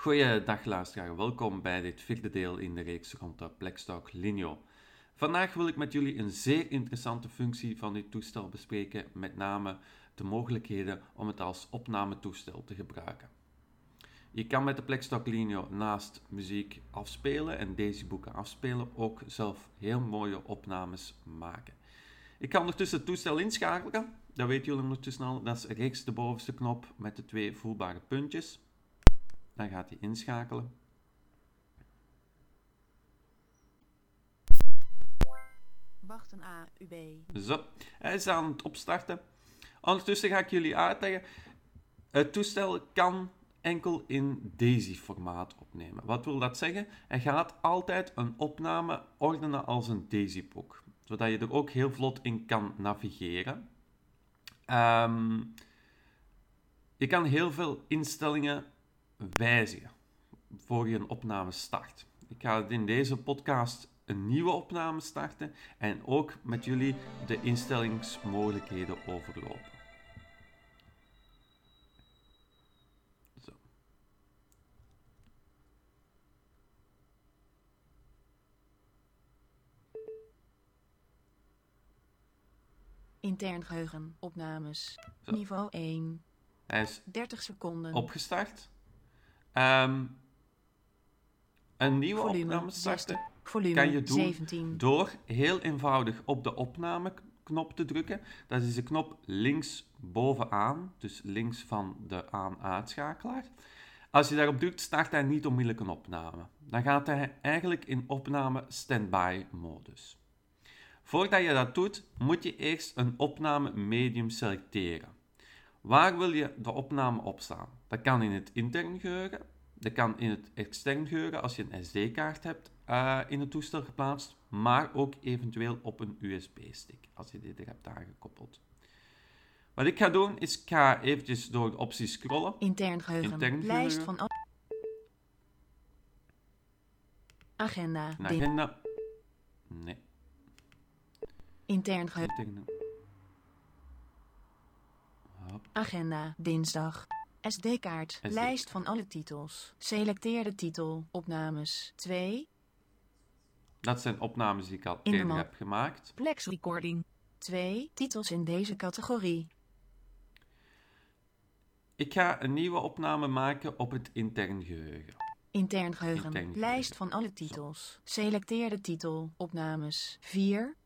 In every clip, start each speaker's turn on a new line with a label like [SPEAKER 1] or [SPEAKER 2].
[SPEAKER 1] Goeiedag luisteraar, welkom bij dit vierde deel in de reeks rond de Plextalk Linio. Vandaag wil ik met jullie een zeer interessante functie van dit toestel bespreken, met name de mogelijkheden om het als opnametoestel te gebruiken. Je kan met de Plextalk Linio naast muziek afspelen en deze boeken afspelen ook zelf heel mooie opnames maken. Ik kan ondertussen het toestel inschakelen, dat weten jullie ondertussen al, dat is rechts de bovenste knop met de twee voelbare puntjes. Dan gaat hij inschakelen.
[SPEAKER 2] Wachten AUB.
[SPEAKER 1] Zo, hij is aan het opstarten. Ondertussen ga ik jullie uitleggen. Het toestel kan enkel in DAISY-formaat opnemen. Wat wil dat zeggen? Hij gaat altijd een opname ordenen als een DAISY-boek, zodat je er ook heel vlot in kan navigeren. Ehm, je kan heel veel instellingen wijzigen voor je een opname start. Ik ga in deze podcast een nieuwe opname starten en ook met jullie de instellingsmogelijkheden overlopen. Zo.
[SPEAKER 2] Intern geheugen. Opnames.
[SPEAKER 1] Zo.
[SPEAKER 2] Niveau 1.
[SPEAKER 1] Hij is
[SPEAKER 2] 30 seconden.
[SPEAKER 1] opgestart. Ehm, een nieuwe
[SPEAKER 2] Volume
[SPEAKER 1] opname starten
[SPEAKER 2] 60. Volume
[SPEAKER 1] kan je doen
[SPEAKER 2] 17.
[SPEAKER 1] door heel eenvoudig op de opnameknop te drukken. Dat is de knop links bovenaan, dus links van de aan-uitschakelaar. Als je daarop drukt, start hij niet onmiddellijk een opname. Dan gaat hij eigenlijk in opname standby modus. Voordat je dat doet, moet je eerst een opname medium selecteren. Waar wil je de opname op staan? Dat kan in het intern geheugen, dat kan in het extern geheugen als je een SD-kaart hebt eh, in het toestel geplaatst, maar ook eventueel op een USB-stick als je dit er hebt aangekoppeld. Wat ik ga doen is, ik ga eventjes door de opties scrollen.
[SPEAKER 2] Intern geheugen.
[SPEAKER 1] Intern
[SPEAKER 2] Lijst
[SPEAKER 1] geheugen.
[SPEAKER 2] van al... Agenda.
[SPEAKER 1] Een agenda. Nee.
[SPEAKER 2] Intern geheugen.
[SPEAKER 1] Interne. Hop.
[SPEAKER 2] Agenda. Dinsdag. SD-kaart.
[SPEAKER 1] SD.
[SPEAKER 2] Lijst van alle titels. Selecteer de titel. Opnames. 2.
[SPEAKER 1] Dat zijn opnames die ik al
[SPEAKER 2] In
[SPEAKER 1] eerder heb gemaakt.
[SPEAKER 2] Plex recording. 2. Titels in deze categorie.
[SPEAKER 1] Ik ga een nieuwe opname maken op het intern geheugen.
[SPEAKER 2] Intern geheugen.
[SPEAKER 1] Intern geheugen.
[SPEAKER 2] Lijst van alle titels. Selecteer de titel. Opnames. 4.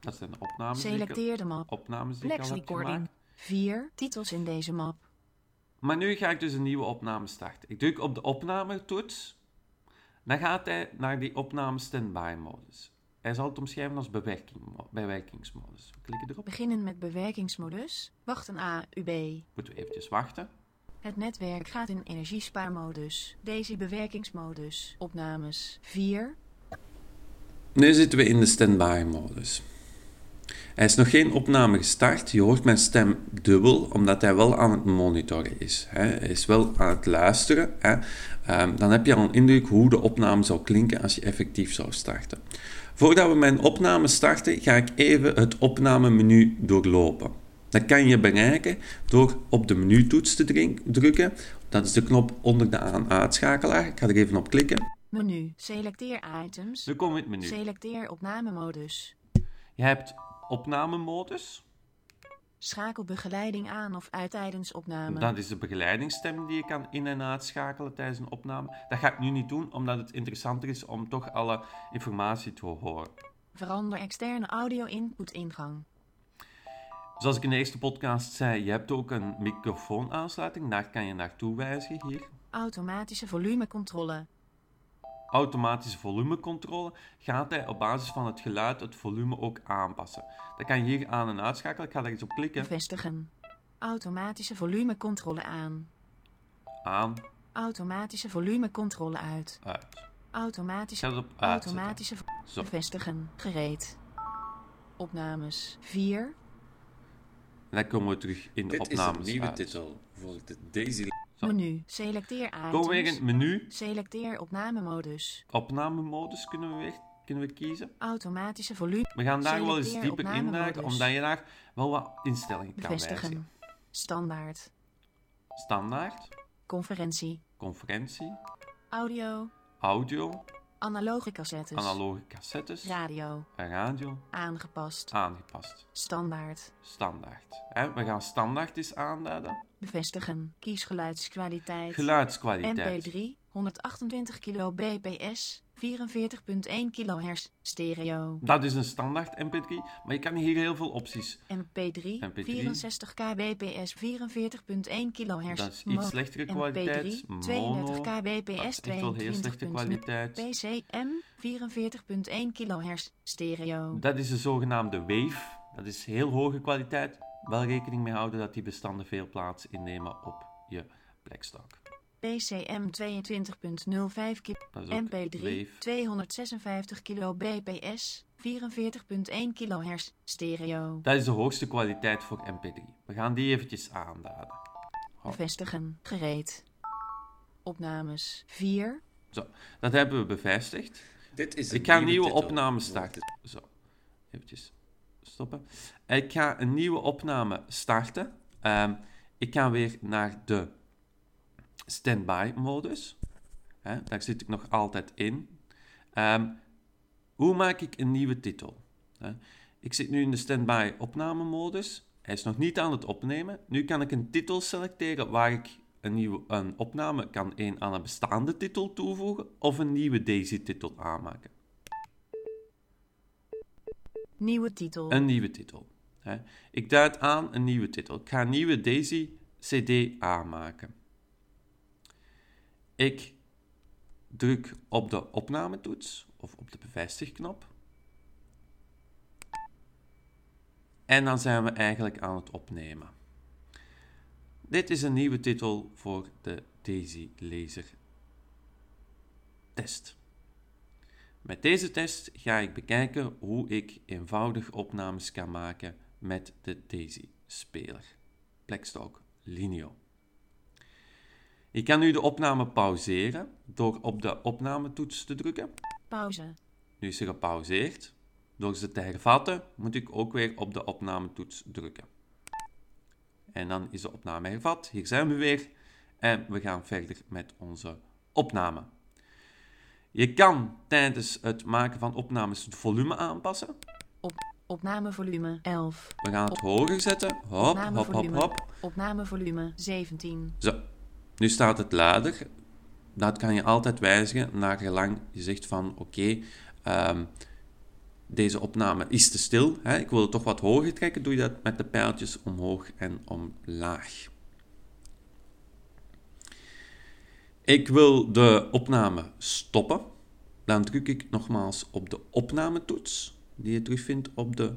[SPEAKER 1] Dat zijn de opnames die ik,
[SPEAKER 2] Selecteer de map.
[SPEAKER 1] opnames die ik al heb gemaakt.
[SPEAKER 2] 4. Titels in deze map.
[SPEAKER 1] Maar nu ga ik dus een nieuwe opname starten. Ik druk op de opnametoets. Dan gaat hij naar die opname standby modus. Hij zal het omschrijven als bewerking, bewerkingsmodus. We klikken erop.
[SPEAKER 2] Beginnen met bewerkingsmodus. Wachten AUB.
[SPEAKER 1] Moeten we eventjes wachten.
[SPEAKER 2] Het netwerk gaat in energiespaarmodus. Deze bewerkingsmodus. Opnames 4.
[SPEAKER 1] Nu zitten we in de standby-modus. Hij is nog geen opname gestart. Je hoort mijn stem dubbel, omdat hij wel aan het monitoren is. hè. Hij is wel aan het luisteren. hè. Ehm, dan heb je al een indruk hoe de opname zou klinken als je effectief zou starten. Voordat we mijn opname starten, ga ik even het opnamemenu doorlopen. Dat kan je bereiken door op de menutoets te drink- drukken. Dat is de knop onder de aan-uitschakelaar. Ik ga er even op klikken.
[SPEAKER 2] Menu. Selecteer items.
[SPEAKER 1] Nu komen we in het menu.
[SPEAKER 2] Selecteer opnamemodus.
[SPEAKER 1] Je hebt opnamemodus.
[SPEAKER 2] Schakel begeleiding aan of uit tijdens opname.
[SPEAKER 1] Dat is de begeleidingsstem die je kan in- en uitschakelen tijdens een opname. Dat ga ik nu niet doen, omdat het interessanter is om toch alle informatie te horen.
[SPEAKER 2] Verander externe audio input ingang.
[SPEAKER 1] Zoals ik in de eerste podcast zei, je hebt ook een microfoonaansluiting. Daar kan je naartoe wijzigen hier.
[SPEAKER 2] Automatische volumecontrole.
[SPEAKER 1] Automatische volumecontrole gaat hij op basis van het geluid het volume ook aanpassen. Dat kan je hier aan- en uitschakelen. Ik ga daar eens op klikken.
[SPEAKER 2] Bevestigen. Automatische volumecontrole aan.
[SPEAKER 1] Aan,
[SPEAKER 2] Automatische volumecontrole uit.
[SPEAKER 1] uit.
[SPEAKER 2] Automatische.
[SPEAKER 1] op.
[SPEAKER 2] Automatische.
[SPEAKER 1] Zo.
[SPEAKER 2] Bevestigen. Gereed. Opnames 4.
[SPEAKER 1] En dan komen we terug in de
[SPEAKER 3] Dit is
[SPEAKER 1] opnames
[SPEAKER 3] een nieuwe
[SPEAKER 1] uit.
[SPEAKER 3] titel voor de Daisy.
[SPEAKER 1] Zo.
[SPEAKER 2] Menu. Selecteer
[SPEAKER 1] Komen we weer in
[SPEAKER 2] items.
[SPEAKER 1] het menu.
[SPEAKER 2] Selecteer opnamemodus.
[SPEAKER 1] Opnamemodus kunnen we kunnen we kiezen.
[SPEAKER 2] Automatische volume.
[SPEAKER 1] We gaan daar wel eens
[SPEAKER 2] Selecteer
[SPEAKER 1] dieper
[SPEAKER 2] opnamemodus.
[SPEAKER 1] induiken, omdat je daar wel wat instellingen kan wijzigen.
[SPEAKER 2] Standaard.
[SPEAKER 1] Standaard.
[SPEAKER 2] conferentie,
[SPEAKER 1] conferentie,
[SPEAKER 2] audio,
[SPEAKER 1] audio,
[SPEAKER 2] analoge cassettes,
[SPEAKER 1] analoge cassettes,
[SPEAKER 2] radio,
[SPEAKER 1] radio,
[SPEAKER 2] aangepast,
[SPEAKER 1] aangepast.
[SPEAKER 2] standaard,
[SPEAKER 1] Standaard. We gaan standaard eens aanduiden.
[SPEAKER 2] Bevestigen, kiesgeluidskwaliteit,
[SPEAKER 1] Geluidskwaliteit.
[SPEAKER 2] MP3, 128 kilo bps, 44.1 kHz, stereo,
[SPEAKER 1] Dat is een standaard MP3, maar je kan hier heel veel opties.
[SPEAKER 2] MP3,
[SPEAKER 1] MP3.
[SPEAKER 2] 64 kbps, 44.1 kHz,
[SPEAKER 1] Dat is iets slechtere kwaliteit.
[SPEAKER 2] MP3, 32
[SPEAKER 1] Mono. Dat
[SPEAKER 2] kbps,
[SPEAKER 1] slechte
[SPEAKER 2] 22.0
[SPEAKER 1] kwaliteit.
[SPEAKER 2] PCM 44.1 kHz stereo.
[SPEAKER 1] Dat is de zogenaamde Wave. Dat is heel hoge kwaliteit. Wel rekening mee houden dat die bestanden veel plaats innemen op je Blackstock.
[SPEAKER 2] PCM 22.05 kilo.
[SPEAKER 1] Dat is ook
[SPEAKER 2] MP3
[SPEAKER 1] Wave.
[SPEAKER 2] 256 kilo bps 44.1 kHz stereo.
[SPEAKER 1] Dat is de hoogste kwaliteit voor MP3. We gaan die eventjes aanduiden.
[SPEAKER 2] Bevestigen. Gereed. Opnames 4.
[SPEAKER 1] Zo, dat hebben we bevestigd.
[SPEAKER 3] Dit is
[SPEAKER 1] Ik ga nieuwe
[SPEAKER 3] titel.
[SPEAKER 1] opname starten. Zo, eventjes stoppen. Ik ga een nieuwe opname starten. Ehm, ik ga weer naar de standby modus. Daar zit ik nog altijd in. Ehm, hoe maak ik een nieuwe titel? Ik zit nu in de standby opname modus. Hij is nog niet aan het opnemen. Nu kan ik een titel selecteren waar ik een nieuwe een opname kan aan een bestaande titel toevoegen of een nieuwe Daisy-titel aanmaken.
[SPEAKER 2] Nieuwe titel.
[SPEAKER 1] Een nieuwe titel. Hè. Ik duid aan een nieuwe titel. Ik ga een nieuwe Daisy CD aanmaken. Ik druk op de opnametoets of op de bevestigknop. En dan zijn we eigenlijk aan het opnemen. Dit is een nieuwe titel voor de Daisy Laser test. Met deze test ga ik bekijken hoe ik eenvoudig opnames kan maken met de Daisy-speler, Blackstock Lineo. Ik kan nu de opname pauzeren door op de opnametoets te drukken.
[SPEAKER 2] Pauze.
[SPEAKER 1] Nu is ze gepauzeerd. Door ze te hervatten moet ik ook weer op de opnametoets drukken. En dan is de opname hervat. Hier zijn we weer. En we gaan verder met onze opname. Je kan tijdens het maken van opnames het volume aanpassen.
[SPEAKER 2] Opnamevolume 11.
[SPEAKER 1] We gaan het hoger zetten. Hop, hop, hop,
[SPEAKER 2] Opnamevolume.
[SPEAKER 1] hop.
[SPEAKER 2] Opnamevolume 17.
[SPEAKER 1] Zo, nu staat het lader. Dat kan je altijd wijzigen naar gelang je zegt van oké, ehm, deze opname is te stil. Hè? Ik wil het toch wat hoger trekken. Doe je dat met de pijltjes omhoog en omlaag. Ik wil de opname stoppen. Dan druk ik nogmaals op de opnametoets, die je terugvindt op de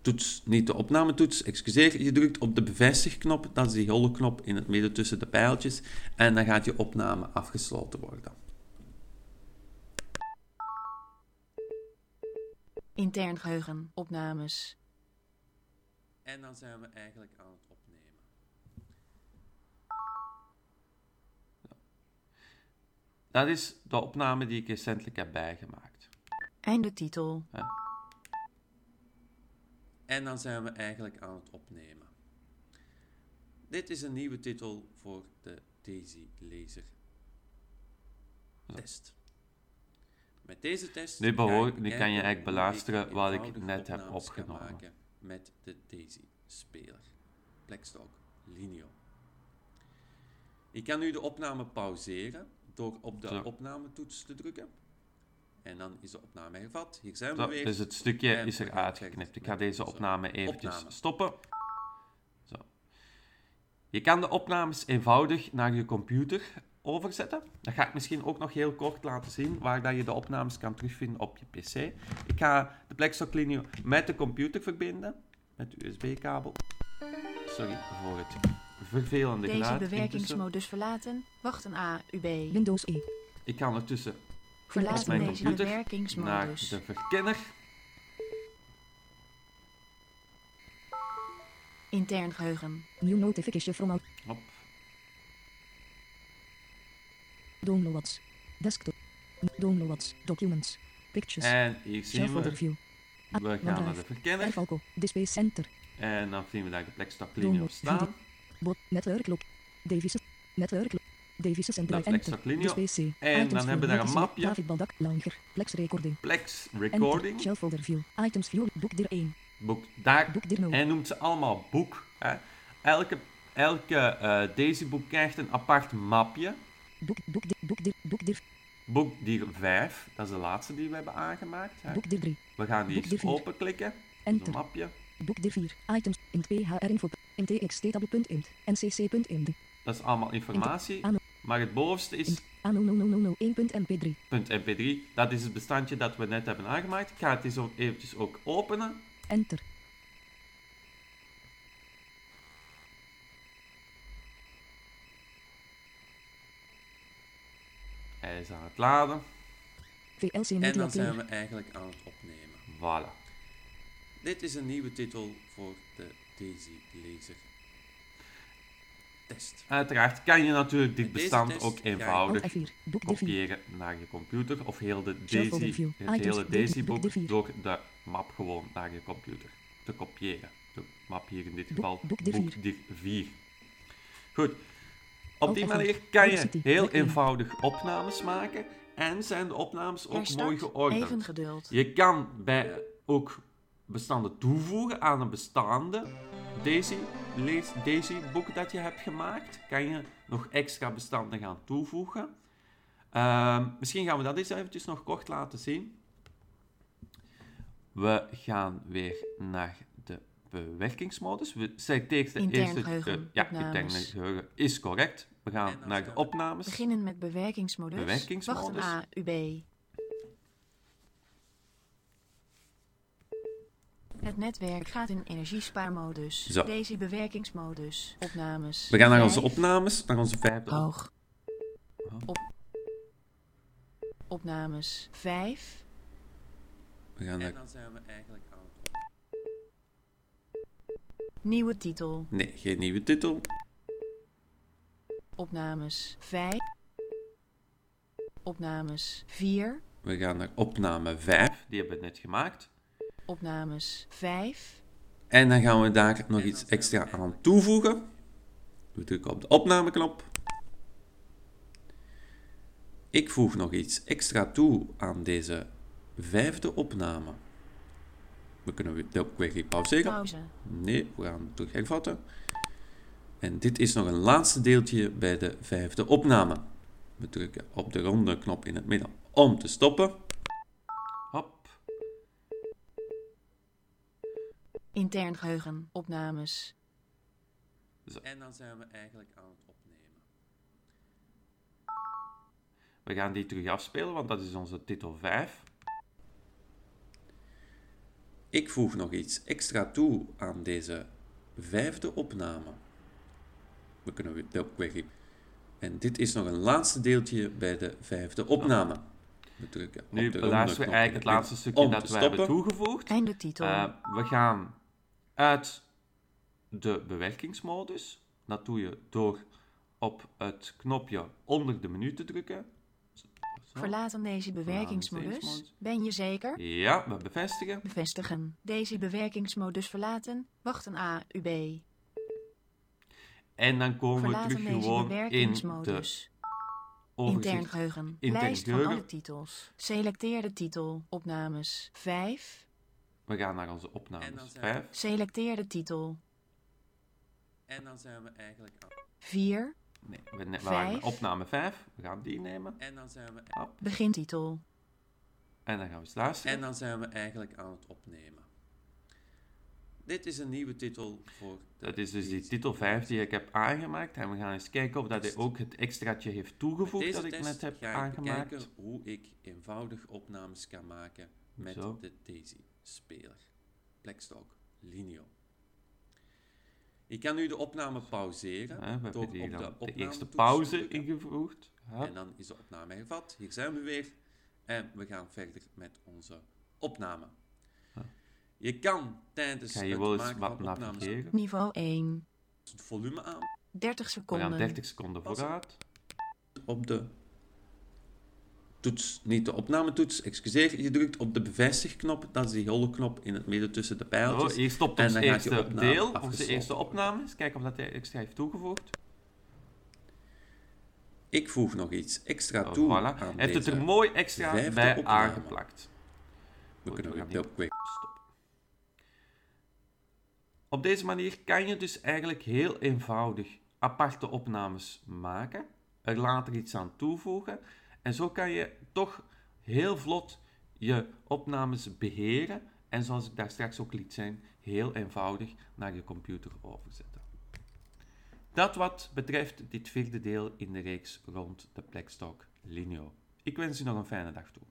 [SPEAKER 1] toets, niet de opnametoets, excuseer. Je drukt op de bevestigknop, dat is die holle knop in het midden tussen de pijltjes, en dan gaat je opname afgesloten worden.
[SPEAKER 2] Intern geheugen. Opnames.
[SPEAKER 1] En dan zijn we eigenlijk aan het opnemen. Zo. Dat is de opname die ik recentelijk heb bijgemaakt.
[SPEAKER 2] Einde titel.
[SPEAKER 1] En dan zijn we eigenlijk aan het opnemen. Dit is een nieuwe titel voor de Daisy Laser test. Met deze test
[SPEAKER 3] Nu behoor- kan je eigenlijk beluisteren wat ik net heb opgenomen.
[SPEAKER 1] maken Met de Daisy speler. Blackstock Lineo. Ik kan nu de opname pauzeren door op de opnametoets te drukken. En dan is de opname hervat. Hier zijn we
[SPEAKER 3] Zo,
[SPEAKER 1] weer.
[SPEAKER 3] dus het stukje
[SPEAKER 1] En
[SPEAKER 3] is er uitgeknipt. Ik ga deze opname eventjes
[SPEAKER 1] opname.
[SPEAKER 3] stoppen. Zo. Je kan de opnames eenvoudig naar je computer overzetten. Dat ga ik misschien ook nog heel kort laten zien, waar dat je de opnames kan terugvinden op je pc. Ik ga de Blackstock met de computer verbinden, met de USB-kabel. Sorry voor het vervelende
[SPEAKER 2] Deze
[SPEAKER 1] geluid. intussen.
[SPEAKER 2] bewerkingsmodus verlaten. Wachten AUB.
[SPEAKER 4] Windows E.
[SPEAKER 1] Ik ga ondertussen
[SPEAKER 2] Verlaten
[SPEAKER 1] mijn
[SPEAKER 2] deze
[SPEAKER 1] computer naar
[SPEAKER 2] bewerkingsmodus.
[SPEAKER 1] de verkenner.
[SPEAKER 2] Intern geheugen.
[SPEAKER 4] New notification from out.
[SPEAKER 1] Hop.
[SPEAKER 4] Downloads. Desktop. Downloads. Documents. Pictures.
[SPEAKER 1] En hier zien we,
[SPEAKER 4] view.
[SPEAKER 1] we gaan naar de verkenner.
[SPEAKER 4] Display Center.
[SPEAKER 1] En dan vinden we daar de Blackstock Lineo
[SPEAKER 4] Download.
[SPEAKER 1] staan.
[SPEAKER 4] Bot. Netwerk loop. Devices. Netwerk. Devices en
[SPEAKER 1] is
[SPEAKER 4] enter. PC.
[SPEAKER 1] En dan hebben we daar een mapje.
[SPEAKER 4] David Baldak. Launcher. Plex recording.
[SPEAKER 1] Plex. Recording.
[SPEAKER 4] Shell folder view. Items view. Boek dir 1.
[SPEAKER 1] Boek. Daar,
[SPEAKER 4] Boek dir 0.
[SPEAKER 1] hij noemt ze allemaal boek. Hè. Elke, elke eh Daisy-boek krijgt een apart mapje.
[SPEAKER 4] Boek, boek, dir, boek, dir, boek, dir,
[SPEAKER 1] Boek dier 5, dat is de laatste die we hebben aangemaakt. Hè.
[SPEAKER 4] boek dir 3.
[SPEAKER 1] We gaan die
[SPEAKER 4] boek
[SPEAKER 1] eens openklikken.
[SPEAKER 4] Enter.
[SPEAKER 1] een mapje.
[SPEAKER 4] Boek dir 4. Items. Int PHR info. Int txt-table.int. ncc.int.
[SPEAKER 1] Dat is allemaal informatie. Maar het bovenste is
[SPEAKER 4] Int. A00001.mp3.
[SPEAKER 1] .mp3. Dat is het bestandje dat we net hebben aangemaakt. Ik ga het eens ook eventjes ook openen.
[SPEAKER 4] Enter.
[SPEAKER 1] Hij is aan het laden.
[SPEAKER 4] VLC
[SPEAKER 3] En dan zijn we eigenlijk aan het opnemen.
[SPEAKER 1] Voilà.
[SPEAKER 3] Dit is een nieuwe titel voor de Daisy Laser test.
[SPEAKER 1] Uiteraard kan je natuurlijk dit bestand ook eenvoudig
[SPEAKER 4] Alt F4. Boek dir 4.
[SPEAKER 1] kopiëren naar je computer of heel de Daisy, het hele
[SPEAKER 4] boek-
[SPEAKER 1] Daisy-boek
[SPEAKER 4] boek D4.
[SPEAKER 1] door de map gewoon naar je computer te kopiëren. De map hier in dit geval
[SPEAKER 4] boek D4.
[SPEAKER 1] boek dir 4. Goed. Op die
[SPEAKER 4] F4.
[SPEAKER 1] manier kan je heel eenvoudig opnames maken en zijn de opnames ook mooi geordend.
[SPEAKER 2] Even geduld.
[SPEAKER 1] Je kan bij ook bestanden toevoegen aan een bestaande Daisy, lees- Daisy boek dat je hebt gemaakt. Kan je nog extra bestanden gaan toevoegen. Ehm, misschien gaan we dat eens eventjes nog kort laten zien. We gaan weer naar de bewerkingsmodus. We selecteren de
[SPEAKER 2] Intern
[SPEAKER 1] eerste...
[SPEAKER 2] geheugen,
[SPEAKER 1] eh, ja,
[SPEAKER 2] opnames.
[SPEAKER 1] intern geheugen is correct. We gaan naar de opnames.
[SPEAKER 2] Beginnen met bewerkingsmodus.
[SPEAKER 1] Bewerkingsmodus.
[SPEAKER 2] Wachten AUB. Het netwerk gaat in energiespaarmodus.
[SPEAKER 1] Zo.
[SPEAKER 2] Deze bewerkingsmodus. Opnames.
[SPEAKER 1] We gaan naar onze
[SPEAKER 2] Vijf.
[SPEAKER 1] opnames, naar onze vijfde op-
[SPEAKER 2] Hoog. Op. Opnames 5.
[SPEAKER 1] We gaan naar...
[SPEAKER 3] En dan zijn we eigenlijk.
[SPEAKER 2] Nieuwe titel.
[SPEAKER 1] Nee, geen nieuwe titel.
[SPEAKER 2] Opnames 5. Opnames 4.
[SPEAKER 1] We gaan naar opname 5, die hebben we net gemaakt.
[SPEAKER 2] Opnames 5.
[SPEAKER 1] En dan gaan we daar nog iets extra aan toevoegen. We drukken op de opnameknop. Ik voeg nog iets extra toe aan deze vijfde opname. We kunnen weer- ook weer pauzeren.
[SPEAKER 2] Pauze.
[SPEAKER 1] Nee, we gaan terug hervatten. En dit is nog een laatste deeltje bij de vijfde opname. We drukken op de ronde knop in het midden om te stoppen.
[SPEAKER 2] Intern geheugen. Opnames.
[SPEAKER 3] En dan zijn we eigenlijk aan het opnemen.
[SPEAKER 1] We gaan die terug afspelen, want dat is onze titel 5. Ik voeg nog iets extra toe aan deze vijfde opname. We kunnen weer- weer. En dit is nog een laatste deeltje bij de vijfde opname. We drukken op Nu
[SPEAKER 3] de
[SPEAKER 1] beluisteren we eigenlijk het laatste stukje dat we hebben toegevoegd.
[SPEAKER 2] Einde titel.
[SPEAKER 1] Eh, we gaan uit de bewerkingsmodus. Dat doe je door op het knopje onder de menu te drukken. Zo.
[SPEAKER 2] Verlaten deze bewerkingsmodus.
[SPEAKER 1] bewerkingsmodus.
[SPEAKER 2] Ben je zeker?
[SPEAKER 1] Ja, we bevestigen.
[SPEAKER 2] Bevestigen. Deze bewerkingsmodus verlaten. Wachten AUB.
[SPEAKER 1] En dan komen we terug
[SPEAKER 2] deze
[SPEAKER 1] gewoon in de
[SPEAKER 2] bewerkingsmodus. Intern
[SPEAKER 1] overzicht.
[SPEAKER 2] geheugen.
[SPEAKER 1] Intern
[SPEAKER 2] Lijst van
[SPEAKER 1] geheugen.
[SPEAKER 2] alle titels. Selecteer de titel. Opnames 5.
[SPEAKER 1] We gaan naar onze
[SPEAKER 3] En
[SPEAKER 1] opnames
[SPEAKER 3] dan zijn
[SPEAKER 1] 5.
[SPEAKER 2] Selecteer de titel.
[SPEAKER 3] En dan zijn we eigenlijk aan
[SPEAKER 2] 4.
[SPEAKER 1] Nee, we, ne- we waren
[SPEAKER 2] Vijf.
[SPEAKER 1] opname 5. We gaan die nemen.
[SPEAKER 3] En dan zijn we,
[SPEAKER 1] Hop.
[SPEAKER 2] Begintitel.
[SPEAKER 1] En dan gaan we eens luisteren.
[SPEAKER 3] en dan zijn we eigenlijk aan het opnemen. Dit is een nieuwe titel voor de
[SPEAKER 1] Dat is dus die
[SPEAKER 3] Daisy
[SPEAKER 1] titel 5 die ik heb aangemaakt. En we gaan eens kijken of dat hij ook het extraatje heeft toegevoegd dat ik net heb
[SPEAKER 3] ga ik
[SPEAKER 1] aangemaakt.
[SPEAKER 3] bekijken hoe ik eenvoudig opnames kan maken met
[SPEAKER 1] Zo.
[SPEAKER 3] de Daisy-speler. Blackstalk Linio. Ik kan nu de opname pauzeren
[SPEAKER 1] Hè, we
[SPEAKER 3] door op de
[SPEAKER 1] dan de
[SPEAKER 3] opname
[SPEAKER 1] eerste pauze. Hup.
[SPEAKER 3] En dan is de opname hervat. Hier zijn we weer. En we gaan verder met onze opname.
[SPEAKER 1] Ja.
[SPEAKER 3] Je kan tijdens
[SPEAKER 1] Ga je
[SPEAKER 3] het
[SPEAKER 1] wel eens
[SPEAKER 3] maken
[SPEAKER 1] wat
[SPEAKER 3] van opnames?
[SPEAKER 2] Niveau 1.
[SPEAKER 3] het volume aan
[SPEAKER 2] 30
[SPEAKER 1] We
[SPEAKER 2] seconden.
[SPEAKER 1] gaan 30 seconden vooruit.
[SPEAKER 3] op de toets, niet de opnametoets, excuseer. Je drukt op de bevestigknop, dat is die holle knop in het midden tussen de pijltjes.
[SPEAKER 1] hier stopt
[SPEAKER 3] En
[SPEAKER 1] ons
[SPEAKER 3] dan gaat je
[SPEAKER 1] eerste deel, onze
[SPEAKER 3] afgesloten
[SPEAKER 1] eerste opname. Eens kijken of dat hij extra heeft toegevoegd.
[SPEAKER 3] Ik voeg nog iets extra
[SPEAKER 1] Oh,
[SPEAKER 3] toe
[SPEAKER 1] voilà.
[SPEAKER 3] aan
[SPEAKER 1] Hij heeft het er mooi extra bij
[SPEAKER 3] opname.
[SPEAKER 1] aangeplakt.
[SPEAKER 3] We
[SPEAKER 1] Goed,
[SPEAKER 3] kunnen
[SPEAKER 1] gaan
[SPEAKER 3] op.
[SPEAKER 1] Stop. Op deze manier kan je dus eigenlijk heel eenvoudig aparte opnames maken, er later iets aan toevoegen en zo kan je toch heel vlot je opnames beheren en zoals ik daar straks ook liet zijn, heel eenvoudig naar je computer overzetten. Dat wat betreft dit vierde deel in de reeks rond de Blackstock Lineo. Ik wens u nog een fijne dag toe.